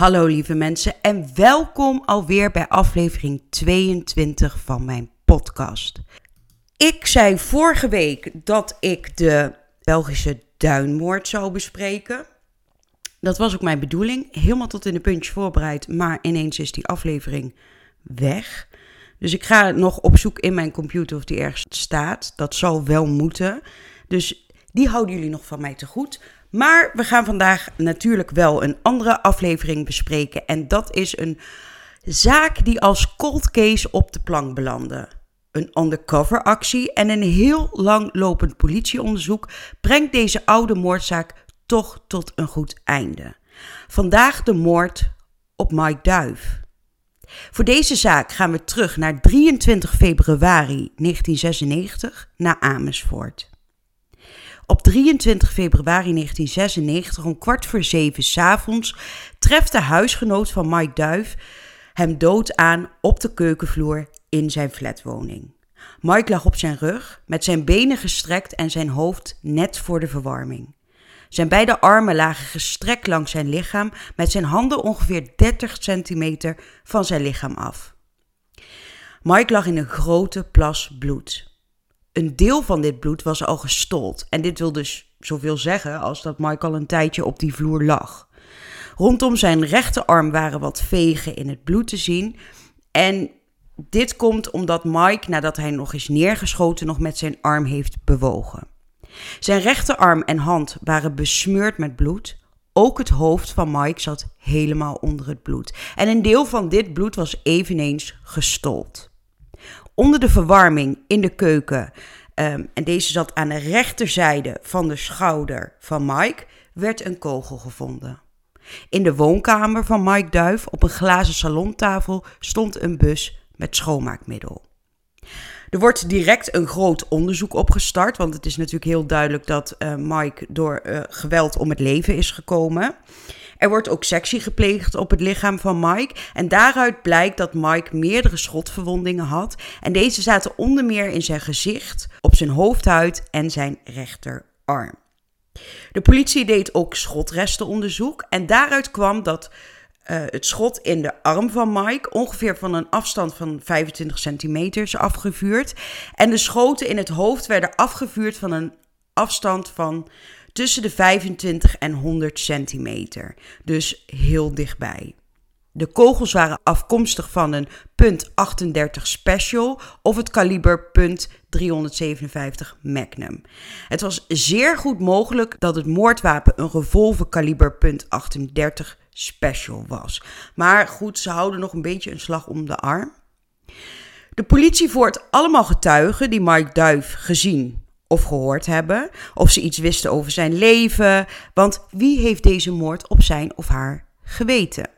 Hallo lieve mensen en welkom alweer bij aflevering 22 van mijn podcast. Ik zei vorige week dat ik de Belgische duinmoord zou bespreken. Dat was ook mijn bedoeling, helemaal tot in de puntje voorbereid, maar ineens is die aflevering weg. Dus ik ga nog op zoek in mijn computer of die ergens staat. Dat zal wel moeten. Dus die houden jullie nog van mij te goed. Maar we gaan vandaag natuurlijk wel een andere aflevering bespreken. En dat is een zaak die als cold case op de plank belandde. Een undercover actie en een heel lang lopend politieonderzoek brengt deze oude moordzaak toch tot een goed einde. Vandaag de moord op Mike Duif. Voor deze zaak gaan we terug naar 23 februari 1996 naar Amersfoort. Op 23 februari 1996 om kwart voor zeven s'avonds treft de huisgenoot van Mike Duif hem dood aan op de keukenvloer in zijn flatwoning. Mike lag op zijn rug, met zijn benen gestrekt en zijn hoofd net voor de verwarming. Zijn beide armen lagen gestrekt langs zijn lichaam, met zijn handen ongeveer 30 centimeter van zijn lichaam af. Mike lag in een grote plas bloed. Een deel van dit bloed was al gestold. En dit wil dus zoveel zeggen als dat Mike al een tijdje op die vloer lag. Rondom zijn rechterarm waren wat vegen in het bloed te zien. En dit komt omdat Mike, nadat hij nog is neergeschoten, nog met zijn arm heeft bewogen. Zijn rechterarm en hand waren besmeurd met bloed. Ook het hoofd van Mike zat helemaal onder het bloed. En een deel van dit bloed was eveneens gestold onder de verwarming in de keuken. Um, en deze zat aan de rechterzijde van de schouder van Mike, werd een kogel gevonden. In de woonkamer van Mike Duif op een glazen salontafel stond een bus met schoonmaakmiddel. Er wordt direct een groot onderzoek opgestart, want het is natuurlijk heel duidelijk dat uh, Mike door uh, geweld om het leven is gekomen. Er wordt ook sectie gepleegd op het lichaam van Mike. En daaruit blijkt dat Mike meerdere schotverwondingen had. En deze zaten onder meer in zijn gezicht, op zijn hoofdhuid en zijn rechterarm. De politie deed ook schotrestenonderzoek. En daaruit kwam dat uh, het schot in de arm van Mike ongeveer van een afstand van 25 centimeter is afgevuurd. En de schoten in het hoofd werden afgevuurd van een afstand van tussen de 25 en 100 centimeter. Dus heel dichtbij. De kogels waren afkomstig van een .38 Special of het kaliber .357 Magnum. Het was zeer goed mogelijk dat het moordwapen een revolver kaliber .38 Special was. Maar goed, ze houden nog een beetje een slag om de arm. De politie voert allemaal getuigen die Mike Duif gezien of gehoord hebben, of ze iets wisten over zijn leven, want wie heeft deze moord op zijn of haar geweten?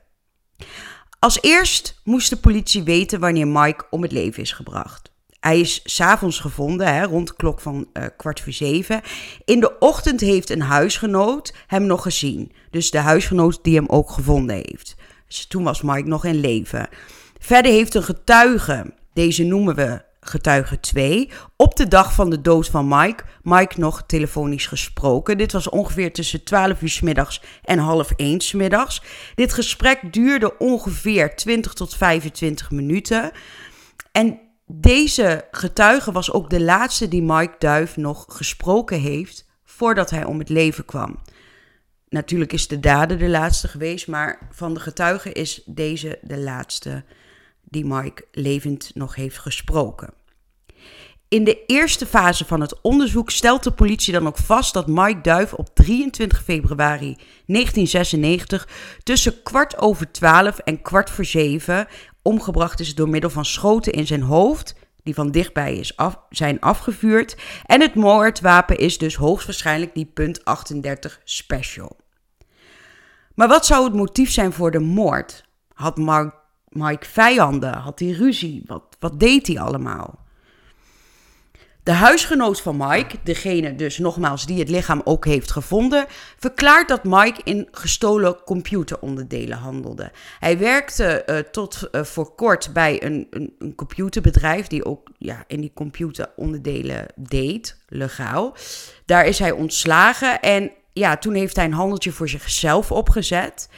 Als eerst moest de politie weten wanneer Mike om het leven is gebracht. Hij is s'avonds gevonden, hè, rond de klok van uh, kwart voor zeven. In de ochtend heeft een huisgenoot hem nog gezien. Dus de huisgenoot die hem ook gevonden heeft. Dus toen was Mike nog in leven. Verder heeft een getuige, deze noemen we getuige 2, op de dag van de dood van Mike, Mike nog telefonisch gesproken. Dit was ongeveer tussen 12 uur middags en half 1 s middags. Dit gesprek duurde ongeveer 20 tot 25 minuten. En deze getuige was ook de laatste die Mike Duif nog gesproken heeft voordat hij om het leven kwam. Natuurlijk is de dader de laatste geweest, maar van de getuigen is deze de laatste die Mike levend nog heeft gesproken. In de eerste fase van het onderzoek stelt de politie dan ook vast dat Mike Duif op 23 februari 1996 tussen kwart over 12 en kwart voor 7 omgebracht is door middel van schoten in zijn hoofd, die van dichtbij is af, zijn afgevuurd. En het moordwapen is dus hoogstwaarschijnlijk die .38 Special. Maar wat zou het motief zijn voor de moord? Had Mark Mike vijanden? Had hij ruzie? Wat, wat deed hij allemaal? De huisgenoot van Mike, degene dus nogmaals die het lichaam ook heeft gevonden, verklaart dat Mike in gestolen computeronderdelen handelde. Hij werkte uh, tot uh, voor kort bij een, een, een, computerbedrijf die ook ja, in die computeronderdelen deed, legaal. Daar is hij ontslagen en ja, toen heeft hij een handeltje voor zichzelf opgezet.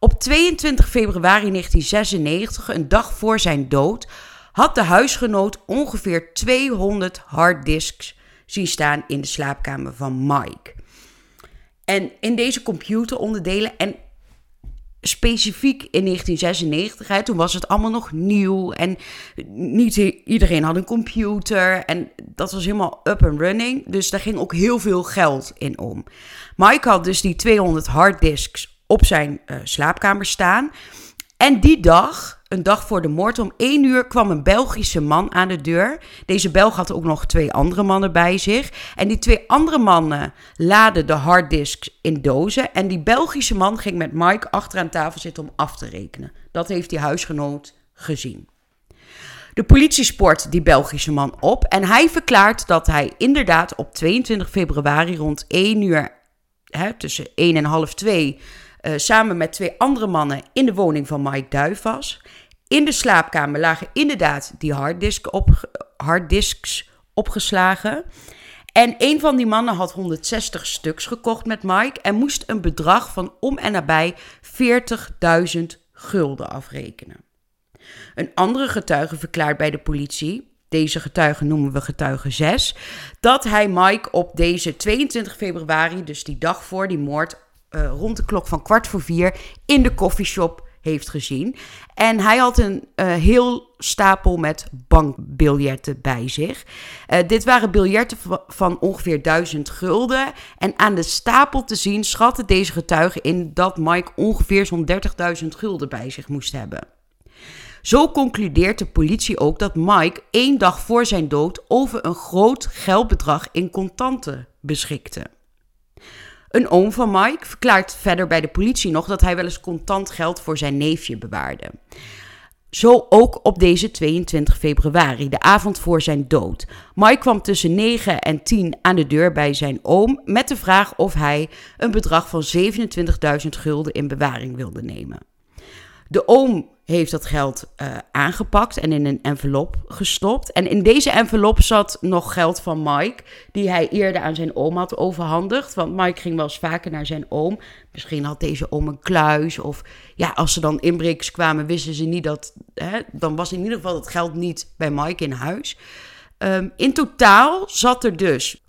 Op 22 februari 1996, een dag voor zijn dood, had de huisgenoot ongeveer 200 harddisks zien staan in de slaapkamer van Mike. En in deze computeronderdelen, en specifiek in 1996, hè, toen was het allemaal nog nieuw en niet iedereen had een computer en dat was helemaal up and running. Dus daar ging ook heel veel geld in om. Mike had dus die 200 harddisks op zijn uh, slaapkamer staan. En die dag, een dag voor de moord, om één uur kwam een Belgische man aan de deur. Deze Belg had ook nog twee andere mannen bij zich. En die twee andere mannen laden de harddisks in dozen. En die Belgische man ging met Mike achter aan tafel zitten om af te rekenen. Dat heeft die huisgenoot gezien. De politie spoort die Belgische man op en hij verklaart dat hij inderdaad op 22 februari rond 1 uur, hè, tussen 1 en half 2, uh, samen met twee andere mannen in de woning van Mike Duif was. In de slaapkamer lagen inderdaad die harddisk op, harddisks opgeslagen. En een van die mannen had 160 stuks gekocht met Mike en moest een bedrag van om en nabij 40.000 gulden afrekenen. Een andere getuige verklaart bij de politie, deze getuige noemen we getuige 6, dat hij Mike op deze 22 februari, dus die dag voor die moord, uh, rond de klok van kwart voor vier in de koffieshop heeft gezien. En hij had een uh, heel stapel met bankbiljetten bij zich. Uh, dit waren biljetten van ongeveer 1000 gulden. En aan de stapel te zien schatte deze getuige in dat Mike ongeveer zo'n 30.000 gulden bij zich moest hebben. Zo concludeert de politie ook dat Mike één dag voor zijn dood over een groot geldbedrag in contanten beschikte. Een oom van Mike verklaart verder bij de politie nog dat hij wel eens contant geld voor zijn neefje bewaarde. Zo ook op deze 22 februari, de avond voor zijn dood. Mike kwam tussen 9 en 10 aan de deur bij zijn oom met de vraag of hij een bedrag van 27.000 gulden in bewaring wilde nemen. De oom heeft dat geld uh, aangepakt en in een envelop gestopt. En in deze envelop zat nog geld van Mike, die hij eerder aan zijn oom had overhandigd. Want Mike ging wel eens vaker naar zijn oom. Misschien had deze oom een kluis. Of ja, als ze dan inbrekers kwamen, wisten ze niet dat. Hè, dan was in ieder geval het geld niet bij Mike in huis. Um, in totaal zat er dus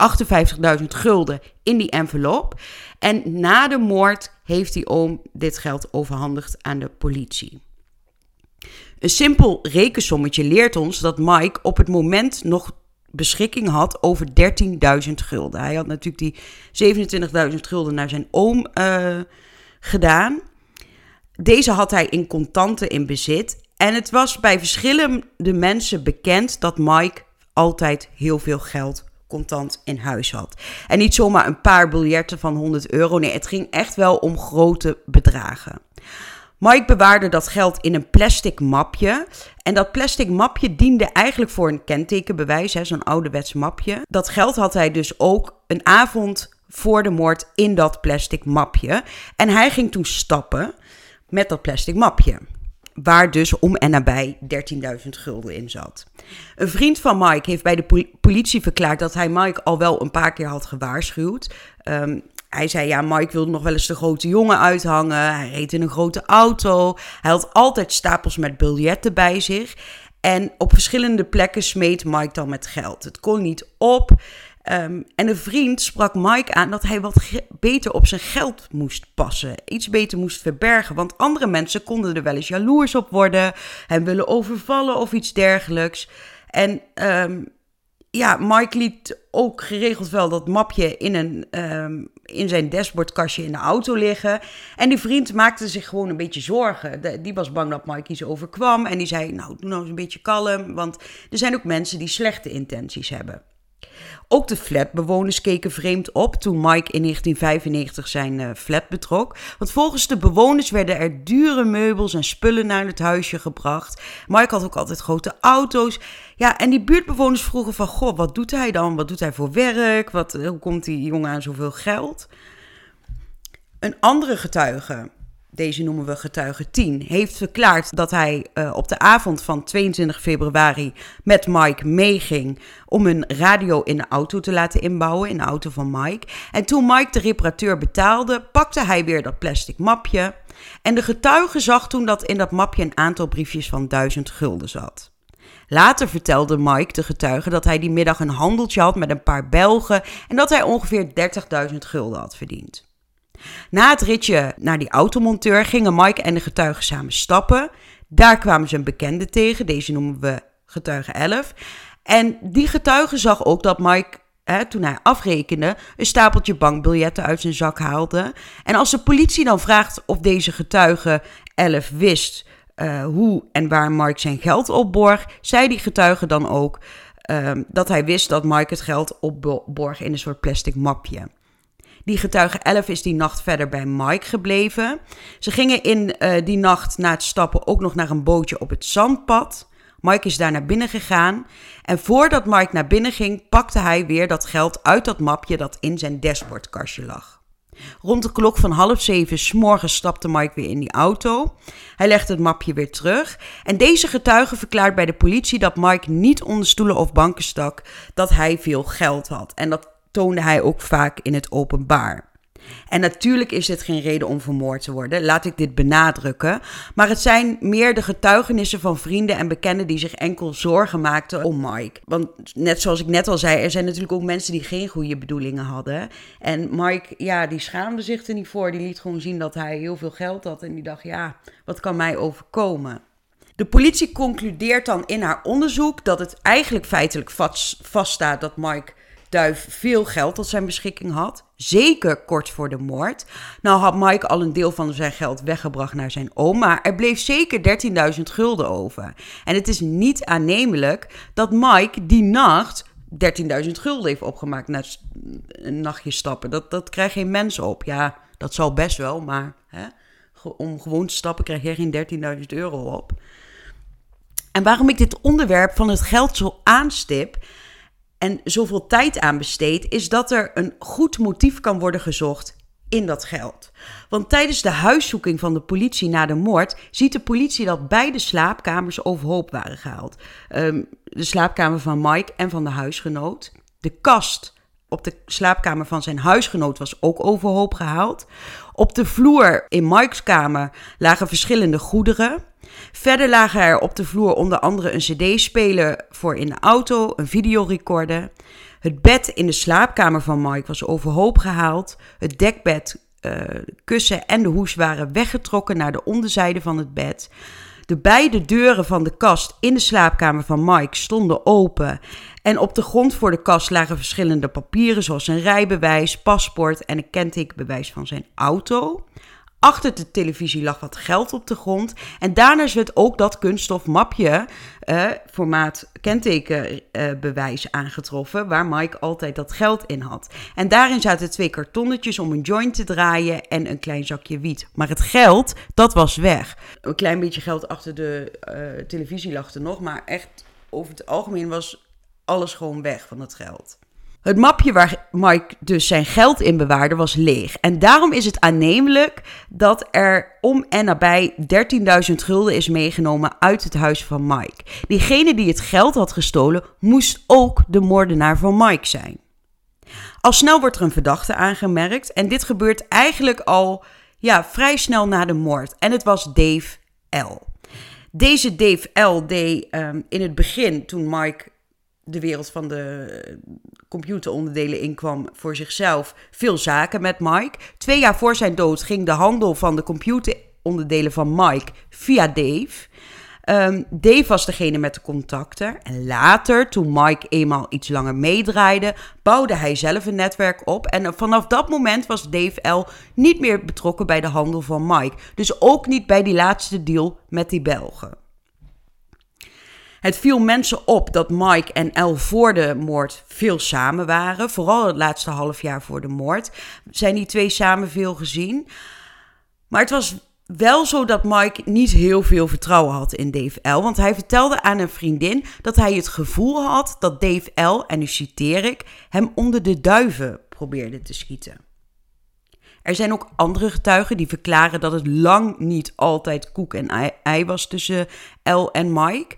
58.000 gulden in die envelop. En na de moord heeft die oom dit geld overhandigd aan de politie. Een simpel rekensommetje leert ons dat Mike op het moment nog beschikking had over 13.000 gulden. Hij had natuurlijk die 27.000 gulden naar zijn oom uh, gedaan. Deze had hij in contanten in bezit. En het was bij verschillende mensen bekend dat Mike altijd heel veel geld contant in huis had. En niet zomaar een paar biljetten van 100 euro. Nee, het ging echt wel om grote bedragen. Mike bewaarde dat geld in een plastic mapje. En dat plastic mapje diende eigenlijk voor een kentekenbewijs, zo'n ouderwets mapje. Dat geld had hij dus ook een avond voor de moord in dat plastic mapje. En hij ging toen stappen met dat plastic mapje. Waar dus om en nabij 13.000 gulden in zat. Een vriend van Mike heeft bij de politie verklaard dat hij Mike al wel een paar keer had gewaarschuwd. Um, hij zei, ja, Mike wilde nog wel eens de grote jongen uithangen. Hij reed in een grote auto. Hij had altijd stapels met biljetten bij zich. En op verschillende plekken smeet Mike dan met geld. Het kon niet op. Um, en een vriend sprak Mike aan dat hij wat beter op zijn geld moest passen. Iets beter moest verbergen. Want andere mensen konden er wel eens jaloers op worden. Hem willen overvallen of iets dergelijks. En um, ja, Mike liet ook geregeld wel dat mapje in, een, um, in zijn dashboardkastje in de auto liggen. En die vriend maakte zich gewoon een beetje zorgen. die was bang dat Mike iets overkwam. En die zei, nou, doe nou eens een beetje kalm. Want er zijn ook mensen die slechte intenties hebben. Ook de flatbewoners keken vreemd op toen Mike in 1995 zijn uh, flat betrok. Want volgens de bewoners werden er dure meubels en spullen naar het huisje gebracht. Mike had ook altijd grote auto's. Ja, en die buurtbewoners vroegen van, goh, wat doet hij dan? Wat doet hij voor werk? Wat, hoe komt die jongen aan zoveel geld? Een andere getuige deze noemen we getuige 10, heeft verklaard dat hij uh, op de avond van 22 februari met Mike meeging om een radio in de auto te laten inbouwen, in de auto van Mike. En toen Mike de reparateur betaalde, pakte hij weer dat plastic mapje. En de getuige zag toen dat in dat mapje een aantal briefjes van 1000 gulden zat. Later vertelde Mike de getuige dat hij die middag een handeltje had met een paar Belgen en dat hij ongeveer 30.000 gulden had verdiend. Na het ritje naar die automonteur gingen Mike en de getuige samen stappen. Daar kwamen ze een bekende tegen, deze noemen we getuige 11. En die getuige zag ook dat Mike, hè, toen hij afrekende, een stapeltje bankbiljetten uit zijn zak haalde. En als de politie dan vraagt of deze getuige 11 wist uh, hoe en waar Mike zijn geld opborg, zei die getuige dan ook uh, dat hij wist dat Mike het geld opborg in een soort plastic mapje. Die getuige 11 is die nacht verder bij Mike gebleven. Ze gingen in uh, die nacht na het stappen ook nog naar een bootje op het zandpad. Mike is daar naar binnen gegaan. En voordat Mike naar binnen ging, pakte hij weer dat geld uit dat mapje dat in zijn dashboardkastje lag. Rond de klok van half zeven s stapte Mike weer in die auto. Hij legde het mapje weer terug. En deze getuige verklaart bij de politie dat Mike niet onder stoelen of banken stak, dat hij veel geld had. En dat toonde hij ook vaak in het openbaar. En natuurlijk is dit geen reden om vermoord te worden, laat ik dit benadrukken. Maar het zijn meer de getuigenissen van vrienden en bekenden die zich enkel zorgen maakten om Mike. Want net zoals ik net al zei, er zijn natuurlijk ook mensen die geen goede bedoelingen hadden. En Mike, ja, die schaamde zich er niet voor. Die liet gewoon zien dat hij heel veel geld had. En die dacht, ja, wat kan mij overkomen? De politie concludeert dan in haar onderzoek dat het eigenlijk feitelijk vaststaat dat Mike Duif veel geld tot zijn beschikking had. Zeker kort voor de moord. Nou had Mike al een deel van zijn geld weggebracht naar zijn oom, maar er bleef zeker 13.000 gulden over. En het is niet aannemelijk dat Mike die nacht 13.000 gulden heeft opgemaakt na een nachtje stappen. Dat, dat krijgt geen mens op. Ja, dat zal best wel, maar hè, om gewoon te stappen krijg je geen 13.000 euro op. En waarom ik dit onderwerp van het geld zo aanstip, en zoveel tijd aan besteed, is dat er een goed motief kan worden gezocht in dat geld. Want tijdens de huiszoeking van de politie na de moord ziet de politie dat beide slaapkamers overhoop waren gehaald. Um, de slaapkamer van Mike en van de huisgenoot. De kast op de slaapkamer van zijn huisgenoot was ook overhoop gehaald. Op de vloer in Mike's kamer lagen verschillende goederen. Verder lagen er op de vloer onder andere een CD-speler voor in de auto, een videorecorder. Het bed in de slaapkamer van Mike was overhoop gehaald. Het dekbed, uh, kussen en de hoes waren weggetrokken naar de onderzijde van het bed. De beide deuren van de kast in de slaapkamer van Mike stonden open. En op de grond voor de kast lagen verschillende papieren, zoals een rijbewijs, paspoort en een kentekenbewijs van zijn auto. Achter de televisie lag wat geld op de grond. En daarna werd ook dat kunststof mapje, uh, formaat kentekenbewijs, aangetroffen. Waar Mike altijd dat geld in had. En daarin zaten twee kartonnetjes om een joint te draaien en een klein zakje wiet. Maar het geld, dat was weg. Een klein beetje geld achter de uh, televisie lag er nog. Maar echt over het algemeen was alles gewoon weg van het geld. Het mapje waar Mike dus zijn geld in bewaarde was leeg. En daarom is het aannemelijk dat er om en nabij 13.000 gulden is meegenomen uit het huis van Mike. Diegene die het geld had gestolen moest ook de moordenaar van Mike zijn. Al snel wordt er een verdachte aangemerkt en dit gebeurt eigenlijk al ja, vrij snel na de moord. En het was Dave L. Deze Dave L deed um, in het begin, toen Mike de wereld van de computeronderdelen inkwam voor zichzelf, veel zaken met Mike. Twee jaar voor zijn dood ging de handel van de computeronderdelen van Mike via Dave. Um, Dave was degene met de contacten. En later, toen Mike eenmaal iets langer meedraaide, bouwde hij zelf een netwerk op. En vanaf dat moment was Dave L. niet meer betrokken bij de handel van Mike. Dus ook niet bij die laatste deal met die Belgen. Het viel mensen op dat Mike en El voor de moord veel samen waren. Vooral het laatste half jaar voor de moord zijn die twee samen veel gezien. Maar het was wel zo dat Mike niet heel veel vertrouwen had in Dave L. Want hij vertelde aan een vriendin dat hij het gevoel had dat Dave L, en nu citeer ik, hem onder de duiven probeerde te schieten. Er zijn ook andere getuigen die verklaren dat het lang niet altijd koek en ei was tussen L en Mike.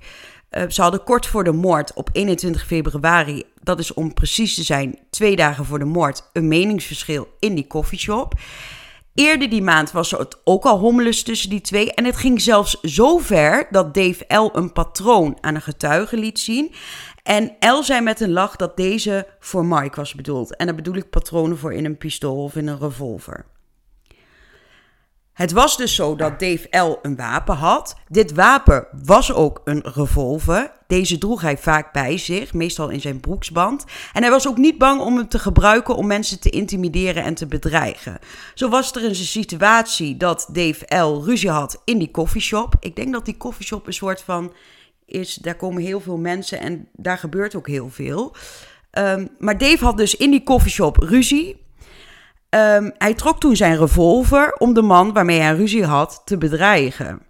Uh, ze hadden kort voor de moord op 21 februari, dat is om precies te zijn twee dagen voor de moord, een meningsverschil in die koffieshop. Eerder die maand was er ook al hommeles tussen die twee. En het ging zelfs zo ver dat Dave L. een patroon aan een getuige liet zien. En L zei met een lach dat deze voor Mike was bedoeld. En daar bedoel ik patronen voor in een pistool of in een revolver. Het was dus zo dat Dave L. een wapen had. Dit wapen was ook een revolver. Deze droeg hij vaak bij zich, meestal in zijn broeksband. En hij was ook niet bang om hem te gebruiken om mensen te intimideren en te bedreigen. Zo was er een situatie dat Dave L. ruzie had in die koffieshop. Ik denk dat die koffieshop een soort van is, daar komen heel veel mensen en daar gebeurt ook heel veel. Um, maar Dave had dus in die koffieshop ruzie. Um, hij trok toen zijn revolver om de man waarmee hij ruzie had te bedreigen.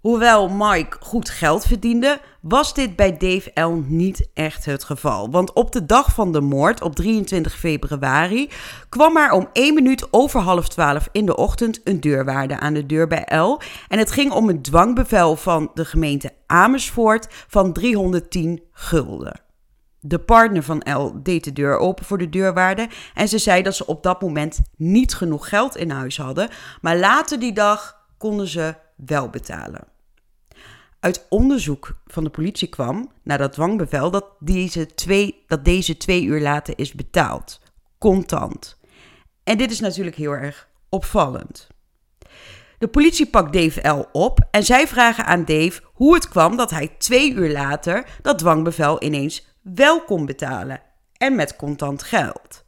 Hoewel Mike goed geld verdiende, was dit bij Dave L. niet echt het geval. Want op de dag van de moord, op 23 februari, kwam er om 1 minuut over half 12 in de ochtend een deurwaarde aan de deur bij L. En het ging om een dwangbevel van de gemeente Amersfoort van 310 gulden. De partner van L deed de deur open voor de deurwaarde en ze zei dat ze op dat moment niet genoeg geld in huis hadden, maar later die dag konden ze wel betalen. Uit onderzoek van de politie kwam, na dat dwangbevel, dat deze twee, dat deze twee uur later is betaald. Contant. En dit is natuurlijk heel erg opvallend. De politie pakt Dave L. op en zij vragen aan Dave hoe het kwam dat hij twee uur later dat dwangbevel ineens wel kon betalen. En met contant geld.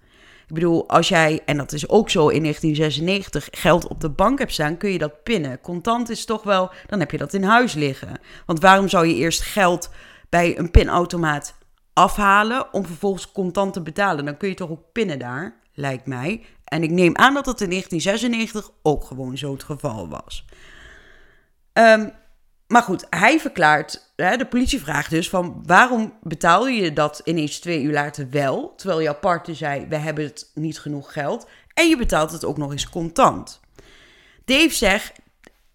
Ik bedoel, als jij, en dat is ook zo in 1996, geld op de bank hebt staan, kun je dat pinnen. Contant is toch wel, dan heb je dat in huis liggen. Want waarom zou je eerst geld bij een pinautomaat afhalen om vervolgens contant te betalen? Dan kun je toch ook pinnen daar, lijkt mij. En ik neem aan dat dat in 1996 ook gewoon zo het geval was. Um, maar goed, hij verklaart, de politie vraagt dus van waarom betaal je dat ineens twee uur later wel, terwijl jouw partner zei we hebben het niet genoeg geld en je betaalt het ook nog eens contant. Dave zegt,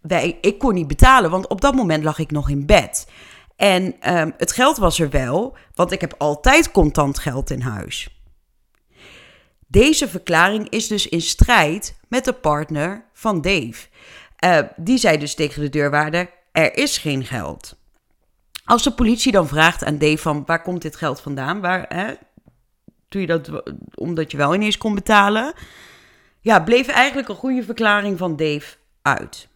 wij, ik kon niet betalen, want op dat moment lag ik nog in bed. En um, het geld was er wel, want ik heb altijd contant geld in huis. Deze verklaring is dus in strijd met de partner van Dave. Uh, die zei dus tegen de deurwaarder: er is geen geld. Als de politie dan vraagt aan Dave van waar komt dit geld vandaan? Waar, hè, doe je dat omdat je wel ineens kon betalen? Ja, bleef eigenlijk een goede verklaring van Dave uit.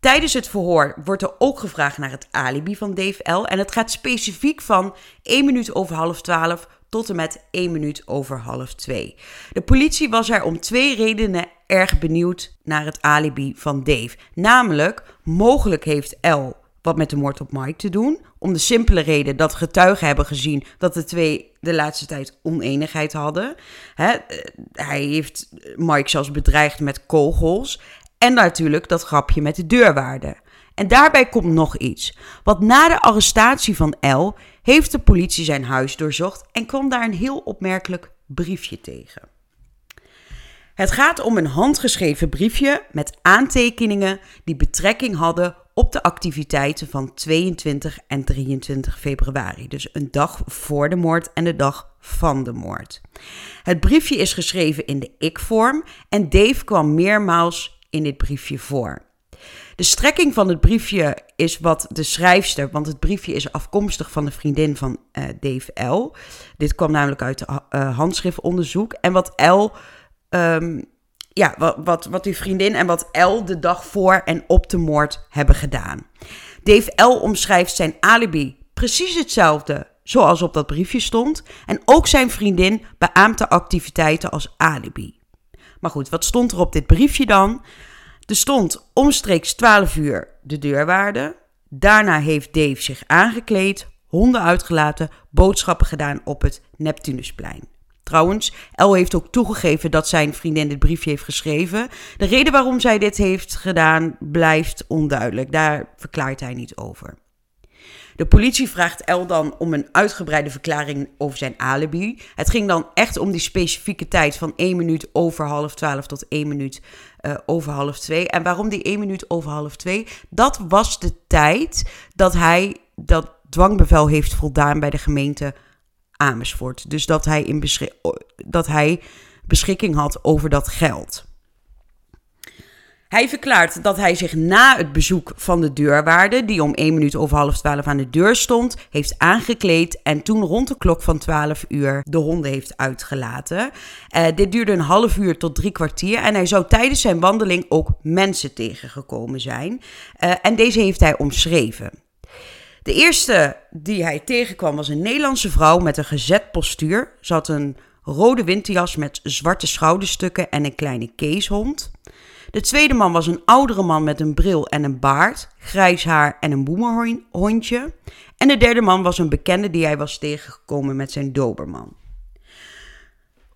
Tijdens het verhoor wordt er ook gevraagd naar het alibi van Dave L. En het gaat specifiek van 1 minuut over half 12 tot en met 1 minuut over half 2. De politie was er om twee redenen erg benieuwd naar het alibi van Dave. Namelijk, mogelijk heeft L wat met de moord op Mike te doen. Om de simpele reden dat getuigen hebben gezien dat de twee de laatste tijd oneenigheid hadden. Eh, hij heeft Mike zelfs bedreigd met kogels. En natuurlijk dat grapje met de deurwaarde. En daarbij komt nog iets. Want na de arrestatie van L heeft de politie zijn huis doorzocht en kwam daar een heel opmerkelijk briefje tegen. Het gaat om een handgeschreven briefje met aantekeningen die betrekking hadden op de activiteiten van 22 en 23 februari. Dus een dag voor de moord en de dag van de moord. Het briefje is geschreven in de ik-vorm en Dave kwam meermaals in dit briefje voor. De strekking van het briefje is wat de schrijfster, want het briefje is afkomstig van de vriendin van uh, Dave L. Dit kwam namelijk uit uh, handschriftonderzoek. En wat L, um, ja, wat, wat, wat die vriendin en wat L de dag voor en op de moord hebben gedaan. Dave L omschrijft zijn alibi precies hetzelfde zoals op dat briefje stond. En ook zijn vriendin beaamte activiteiten als alibi. Maar goed, wat stond er op dit briefje dan? Er stond omstreeks 12 uur de deurwaarde. Daarna heeft Dave zich aangekleed, honden uitgelaten, boodschappen gedaan op het Neptunusplein. Trouwens, El heeft ook toegegeven dat zijn vriendin dit briefje heeft geschreven. De reden waarom zij dit heeft gedaan blijft onduidelijk. Daar verklaart hij niet over. De politie vraagt El dan om een uitgebreide verklaring over zijn alibi. Het ging dan echt om die specifieke tijd van 1 minuut over half 12 tot 1 minuut uh, over half 2. En waarom die 1 minuut over half 2? Dat was de tijd dat hij dat dwangbevel heeft voldaan bij de gemeente Amersfoort. Dus dat hij, in dat hij beschikking had over dat geld. Hij verklaart dat hij zich na het bezoek van de deurwaarde, die om 1 minuut over half 12 aan de deur stond, heeft aangekleed en toen rond de klok van 12 uur de honden heeft uitgelaten. Uh, dit duurde een half uur tot drie kwartier en hij zou tijdens zijn wandeling ook mensen tegengekomen zijn. Uh, en deze heeft hij omschreven. De eerste die hij tegenkwam was een Nederlandse vrouw met een gezet postuur. Ze had een rode winterjas met zwarte schouderstukken en een kleine keeshond. De tweede man was een oudere man met een bril en een baard, grijs haar en een boemerhondje. En de derde man was een bekende die hij was tegengekomen met zijn doberman.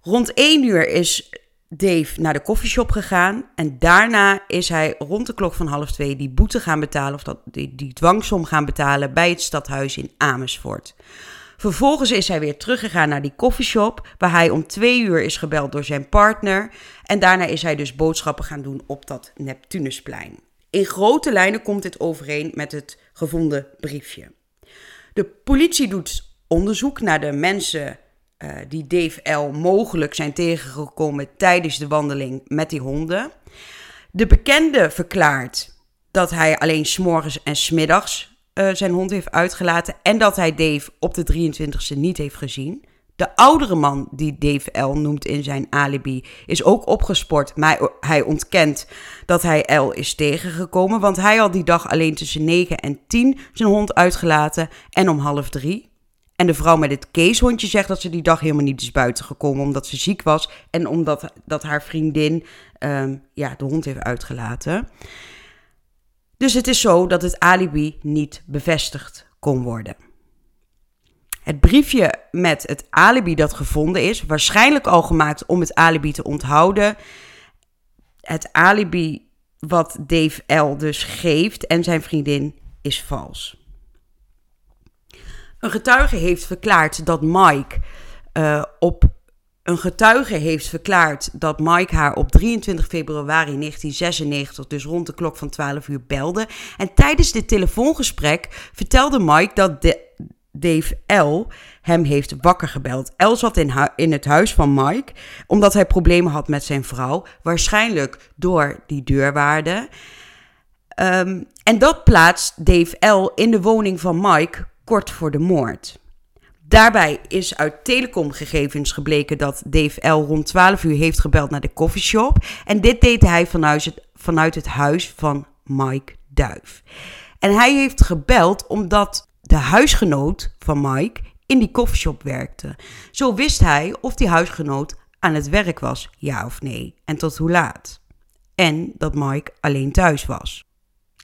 Rond 1 uur is Dave naar de koffieshop gegaan. En daarna is hij rond de klok van half twee die boete gaan betalen, of dat, die, die dwangsom gaan betalen bij het stadhuis in Amersfoort. Vervolgens is hij weer teruggegaan naar die koffieshop, waar hij om twee uur is gebeld door zijn partner. En daarna is hij dus boodschappen gaan doen op dat Neptunusplein. In grote lijnen komt dit overeen met het gevonden briefje. De politie doet onderzoek naar de mensen uh, die Dave L. mogelijk zijn tegengekomen tijdens de wandeling met die honden. De bekende verklaart dat hij alleen s'morgens en smiddags uh, zijn hond heeft uitgelaten en dat hij Dave op de 23e niet heeft gezien. De oudere man die Dave L noemt in zijn alibi is ook opgesport, maar hij ontkent dat hij L is tegengekomen, want hij had die dag alleen tussen 9 en 10 zijn hond uitgelaten en om half drie. En de vrouw met het keeshondje zegt dat ze die dag helemaal niet is buiten gekomen omdat ze ziek was en omdat dat haar vriendin um, ja, de hond heeft uitgelaten. Dus het is zo dat het alibi niet bevestigd kon worden. Het briefje met het alibi dat gevonden is, waarschijnlijk al gemaakt om het alibi te onthouden. Het alibi wat Dave L. dus geeft en zijn vriendin is vals. Een getuige heeft verklaard dat Mike uh, op een getuige heeft verklaard dat Mike haar op 23 februari 1996, dus rond de klok van 12 uur, belde. En tijdens dit telefoongesprek vertelde Mike dat de, Dave L. hem heeft wakker gebeld. L zat in, het huis van Mike omdat hij problemen had met zijn vrouw, waarschijnlijk door die deurwaarde. Um, en dat plaatst Dave L. in de woning van Mike kort voor de moord. Daarbij is uit telecomgegevens gebleken dat Dave L. rond 12 uur heeft gebeld naar de coffeeshop. En dit deed hij vanuit het, vanuit het huis van Mike Duif. En hij heeft gebeld omdat de huisgenoot van Mike in die coffeeshop werkte. Zo wist hij of die huisgenoot aan het werk was, ja of nee, en tot hoe laat. En dat Mike alleen thuis was.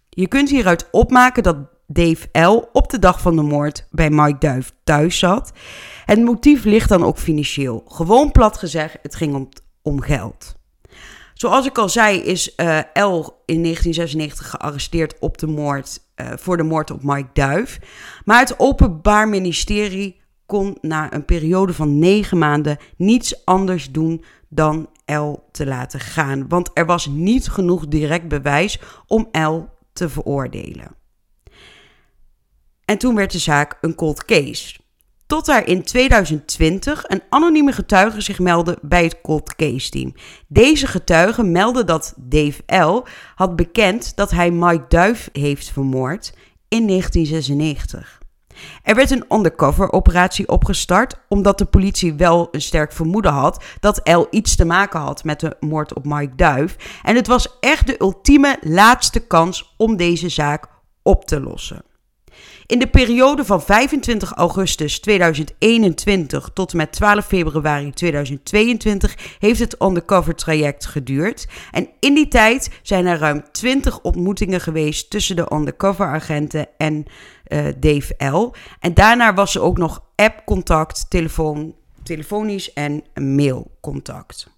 Je kunt hieruit opmaken dat Dave L. op de dag van de moord bij Mike Duif thuis zat. Het motief ligt dan ook financieel. Gewoon plat gezegd, het ging om, om geld. Zoals ik al zei, is uh, L in 1996 gearresteerd op de moord, uh, voor de moord op Mike Duif. Maar het Openbaar Ministerie kon na een periode van negen maanden niets anders doen dan L te laten gaan. Want er was niet genoeg direct bewijs om L te veroordelen. En toen werd de zaak een cold case. Tot er in 2020 een anonieme getuige zich meldde bij het cold case team. Deze getuige meldde dat Dave L. had bekend dat hij Mike Duif heeft vermoord in 1996. Er werd een undercover operatie opgestart omdat de politie wel een sterk vermoeden had dat L iets te maken had met de moord op Mike Duif. En het was echt de ultieme laatste kans om deze zaak op te lossen. In de periode van 25 augustus 2021 tot en met 12 februari 2022 heeft het undercover traject geduurd. En in die tijd zijn er ruim 20 ontmoetingen geweest tussen de undercover agenten en uh, Dave L. En daarna was er ook nog app-contact, telefoon, telefonisch en mailcontact.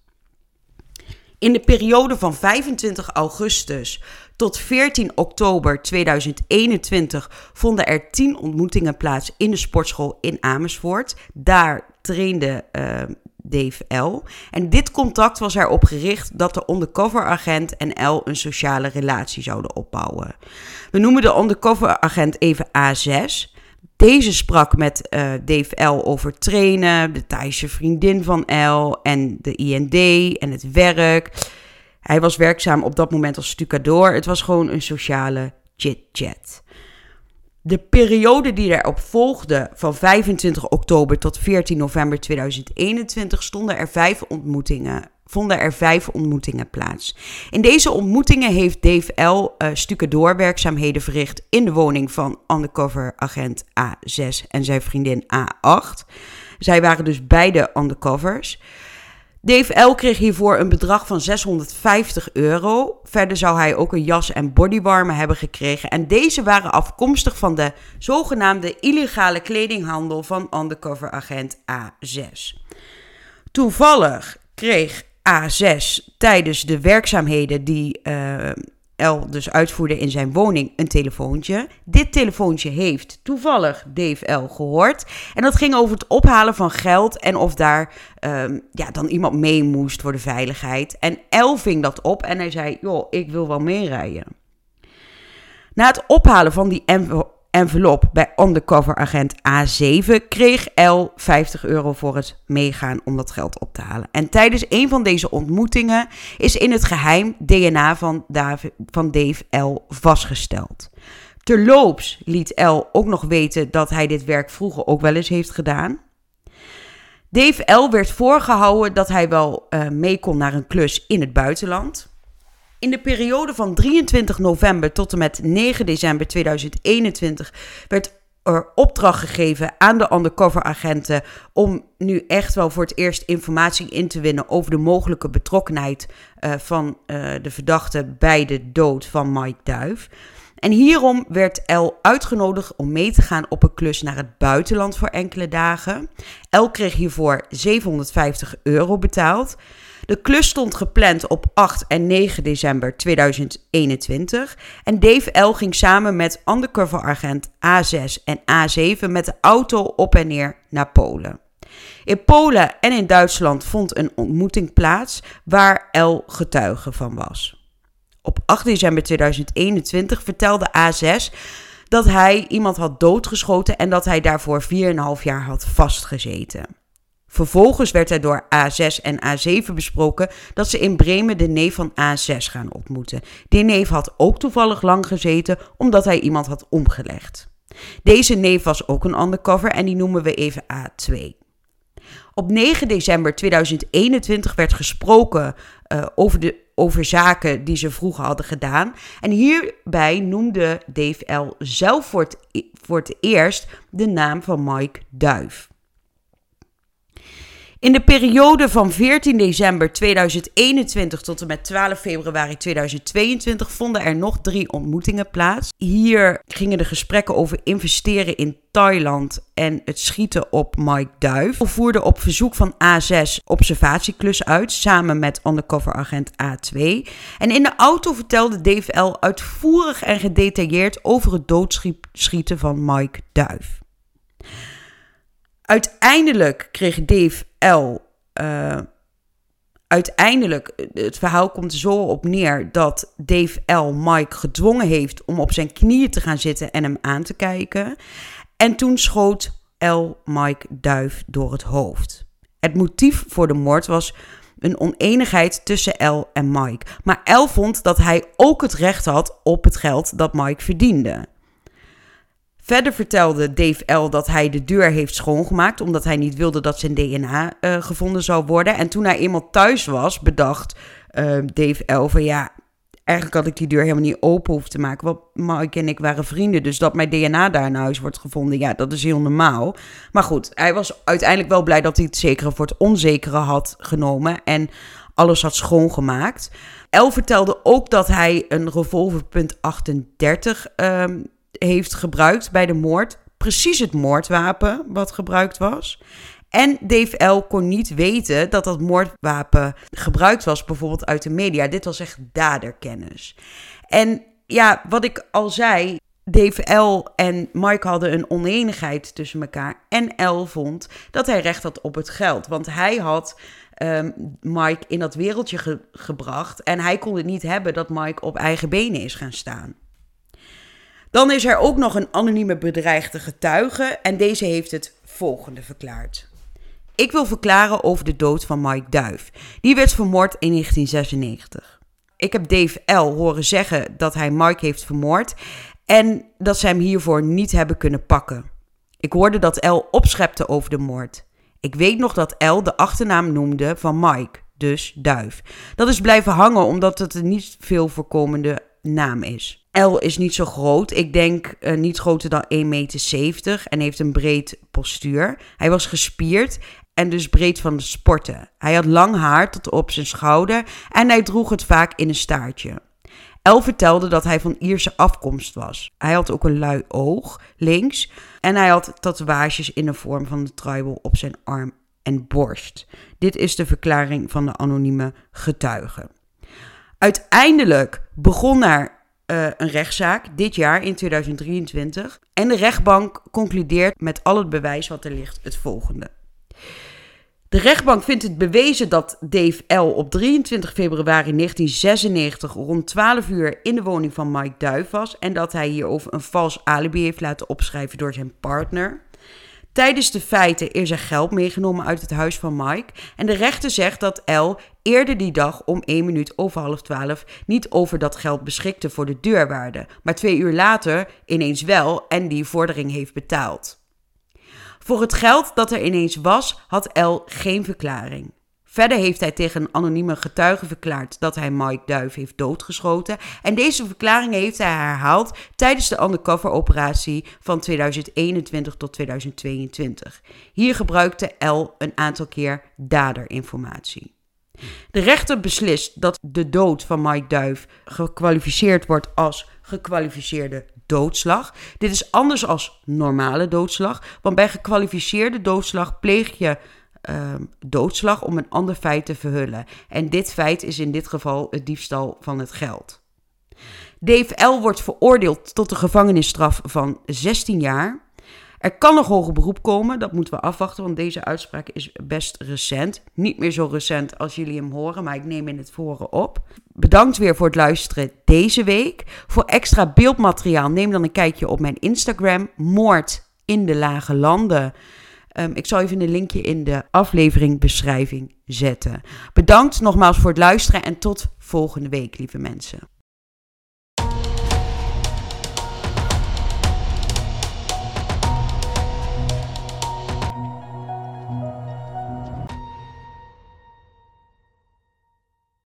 In de periode van 25 augustus tot 14 oktober 2021 vonden er 10 ontmoetingen plaats in de sportschool in Amersfoort. Daar trainde uh, Dave L. En dit contact was erop gericht dat de undercover agent en L een sociale relatie zouden opbouwen. We noemen de undercover agent even A6. Deze sprak met uh, Dave L. over trainen, de Thaise vriendin van L. en de IND en het werk. Hij was werkzaam op dat moment als stucadoor. Het was gewoon een sociale chit-chat. De periode die erop volgde, van 25 oktober tot 14 november 2021, stonden er vijf ontmoetingen, vonden er vijf ontmoetingen plaats. In deze ontmoetingen heeft Dave L. Uh, stucadoorwerkzaamheden verricht in de woning van undercover agent A6 en zijn vriendin A8. Zij waren dus beide undercovers. Dave L. kreeg hiervoor een bedrag van 650 euro. Verder zou hij ook een jas en bodywarmer hebben gekregen. En deze waren afkomstig van de zogenaamde illegale kledinghandel van undercover agent A6. Toevallig kreeg A6 tijdens de werkzaamheden die uh, L dus uitvoerde in zijn woning een telefoontje. Dit telefoontje heeft toevallig Dave L gehoord. En dat ging over het ophalen van geld en of daar um, ja, dan iemand mee moest voor de veiligheid. En L ving dat op en hij zei, joh, ik wil wel meerijden. Na het ophalen van die envelop bij undercover agent A7 kreeg L 50 euro voor het meegaan om dat geld op te halen. En tijdens een van deze ontmoetingen is in het geheim DNA van, Dave, van Dave L vastgesteld. Terloops liet L ook nog weten dat hij dit werk vroeger ook wel eens heeft gedaan. Dave L werd voorgehouden dat hij wel uh, mee kon naar een klus in het buitenland. In de periode van 23 november tot en met 9 december 2021 werd er opdracht gegeven aan de undercover agenten om nu echt wel voor het eerst informatie in te winnen over de mogelijke betrokkenheid uh, van uh, de verdachte bij de dood van Mike Duif. En hierom werd El uitgenodigd om mee te gaan op een klus naar het buitenland voor enkele dagen. El kreeg hiervoor 750 euro betaald. De klus stond gepland op 8 en 9 december 2021 en Dave L. ging samen met undercover agent A6 en A7 met de auto op en neer naar Polen. In Polen en in Duitsland vond een ontmoeting plaats waar L getuige van was. Op 8 december 2021 vertelde A6 dat hij iemand had doodgeschoten en dat hij daarvoor 4,5 jaar had vastgezeten. Vervolgens werd er door A6 en A7 besproken dat ze in Bremen de neef van A6 gaan ontmoeten. Die neef had ook toevallig lang gezeten omdat hij iemand had omgelegd. Deze neef was ook een undercover en die noemen we even A2. Op 9 december 2021 werd gesproken uh, over, de, zaken die ze vroeger hadden gedaan. En hierbij noemde Dave L. zelf voor het, voor het eerst de naam van Mike Duif. In de periode van 14 december 2021 tot en met 12 februari 2022 vonden er nog drie ontmoetingen plaats. Hier gingen de gesprekken over investeren in Thailand en het schieten op Mike Duif. We voerden op verzoek van A6 observatieklus uit samen met undercover agent A2. En in de auto vertelde Dave L. uitvoerig en gedetailleerd over het doodschieten van Mike Duif. Uiteindelijk kreeg Dave L. Uh, uiteindelijk, het verhaal komt er zo op neer dat Dave L. Mike gedwongen heeft om op zijn knieën te gaan zitten en hem aan te kijken. En toen schoot L. Mike Duif door het hoofd. Het motief voor de moord was een oneenigheid tussen L en Mike. Maar L vond dat hij ook het recht had op het geld dat Mike verdiende. Verder vertelde Dave L. dat hij de deur heeft schoongemaakt omdat hij niet wilde dat zijn DNA eh, gevonden zou worden. En toen hij eenmaal thuis was, bedacht uh, Dave L. van ja, eigenlijk had ik die deur helemaal niet open hoeven te maken. Want Mike en ik waren vrienden, dus dat mijn DNA daar in huis wordt gevonden, ja, dat is heel normaal. Maar goed, hij was uiteindelijk wel blij dat hij het zekere voor het onzekere had genomen en alles had schoongemaakt. El vertelde ook dat hij een revolver .38 um, heeft gebruikt bij de moord. Precies het moordwapen wat gebruikt was. En Dave L. kon niet weten dat dat moordwapen gebruikt was, bijvoorbeeld uit de media. Dit was echt daderkennis. En ja, wat ik al zei, Dave L. en Mike hadden een oneenigheid tussen elkaar. En L. vond dat hij recht had op het geld. Want hij had um, Mike in dat wereldje gebracht. En hij kon het niet hebben dat Mike op eigen benen is gaan staan. Dan is er ook nog een anonieme bedreigde getuige en deze heeft het volgende verklaard. Ik wil verklaren over de dood van Mike Duif. Die werd vermoord in 1996. Ik heb Dave L. horen zeggen dat hij Mike heeft vermoord en dat ze hem hiervoor niet hebben kunnen pakken. Ik hoorde dat L opschepte over de moord. Ik weet nog dat L de achternaam noemde van Mike, dus duif. Dat is blijven hangen omdat het een niet veel voorkomende naam is. L is niet zo groot. Ik denk uh, niet groter dan 1,70 meter en heeft een breed postuur. Hij was gespierd en dus breed van de sporten. Hij had lang haar tot op zijn schouder en hij droeg het vaak in een staartje. El vertelde dat hij van Ierse afkomst was. Hij had ook een lui oog, links, en hij had tatoeages in de vorm van de tribal op zijn arm en borst. Dit is de verklaring van de anonieme getuige. Uiteindelijk begon er uh, een rechtszaak dit jaar in 2023 en de rechtbank concludeert met al het bewijs wat er ligt het volgende. De rechtbank vindt het bewezen dat Dave L. op 23 februari 1996 rond 12 uur in de woning van Mike Duif was en dat hij hierover een vals alibi heeft laten opschrijven door zijn partner. Tijdens de feiten is er geld meegenomen uit het huis van Mike. En de rechter zegt dat L eerder die dag om 1 minuut over half 12 niet over dat geld beschikte voor de deurwaarde. Maar twee uur later ineens wel en die vordering heeft betaald. Voor het geld dat er ineens was, had El geen verklaring. Verder heeft hij tegen een anonieme getuige verklaard dat hij Mike Duif heeft doodgeschoten. En deze verklaring heeft hij herhaald tijdens de undercover-operatie van 2021 tot 2022. Hier gebruikte El een aantal keer daderinformatie. De rechter beslist dat de dood van Mike Duif gekwalificeerd wordt als gekwalificeerde doodslag. Dit is anders als normale doodslag, want bij gekwalificeerde doodslag pleeg je uh, doodslag om een ander feit te verhullen. En dit feit is in dit geval het diefstal van het geld. Dave L. wordt veroordeeld tot een gevangenisstraf van 16 jaar. Er kan nog hoger beroep komen, dat moeten we afwachten, want deze uitspraak is best recent. Niet meer zo recent als jullie hem horen, maar ik neem in het voren op. Bedankt weer voor het luisteren deze week. Voor extra beeldmateriaal neem dan een kijkje op mijn Instagram, Moord in de Lage Landen. Um, ik zal even een linkje in de aflevering beschrijving zetten. Bedankt nogmaals voor het luisteren en tot volgende week, lieve mensen.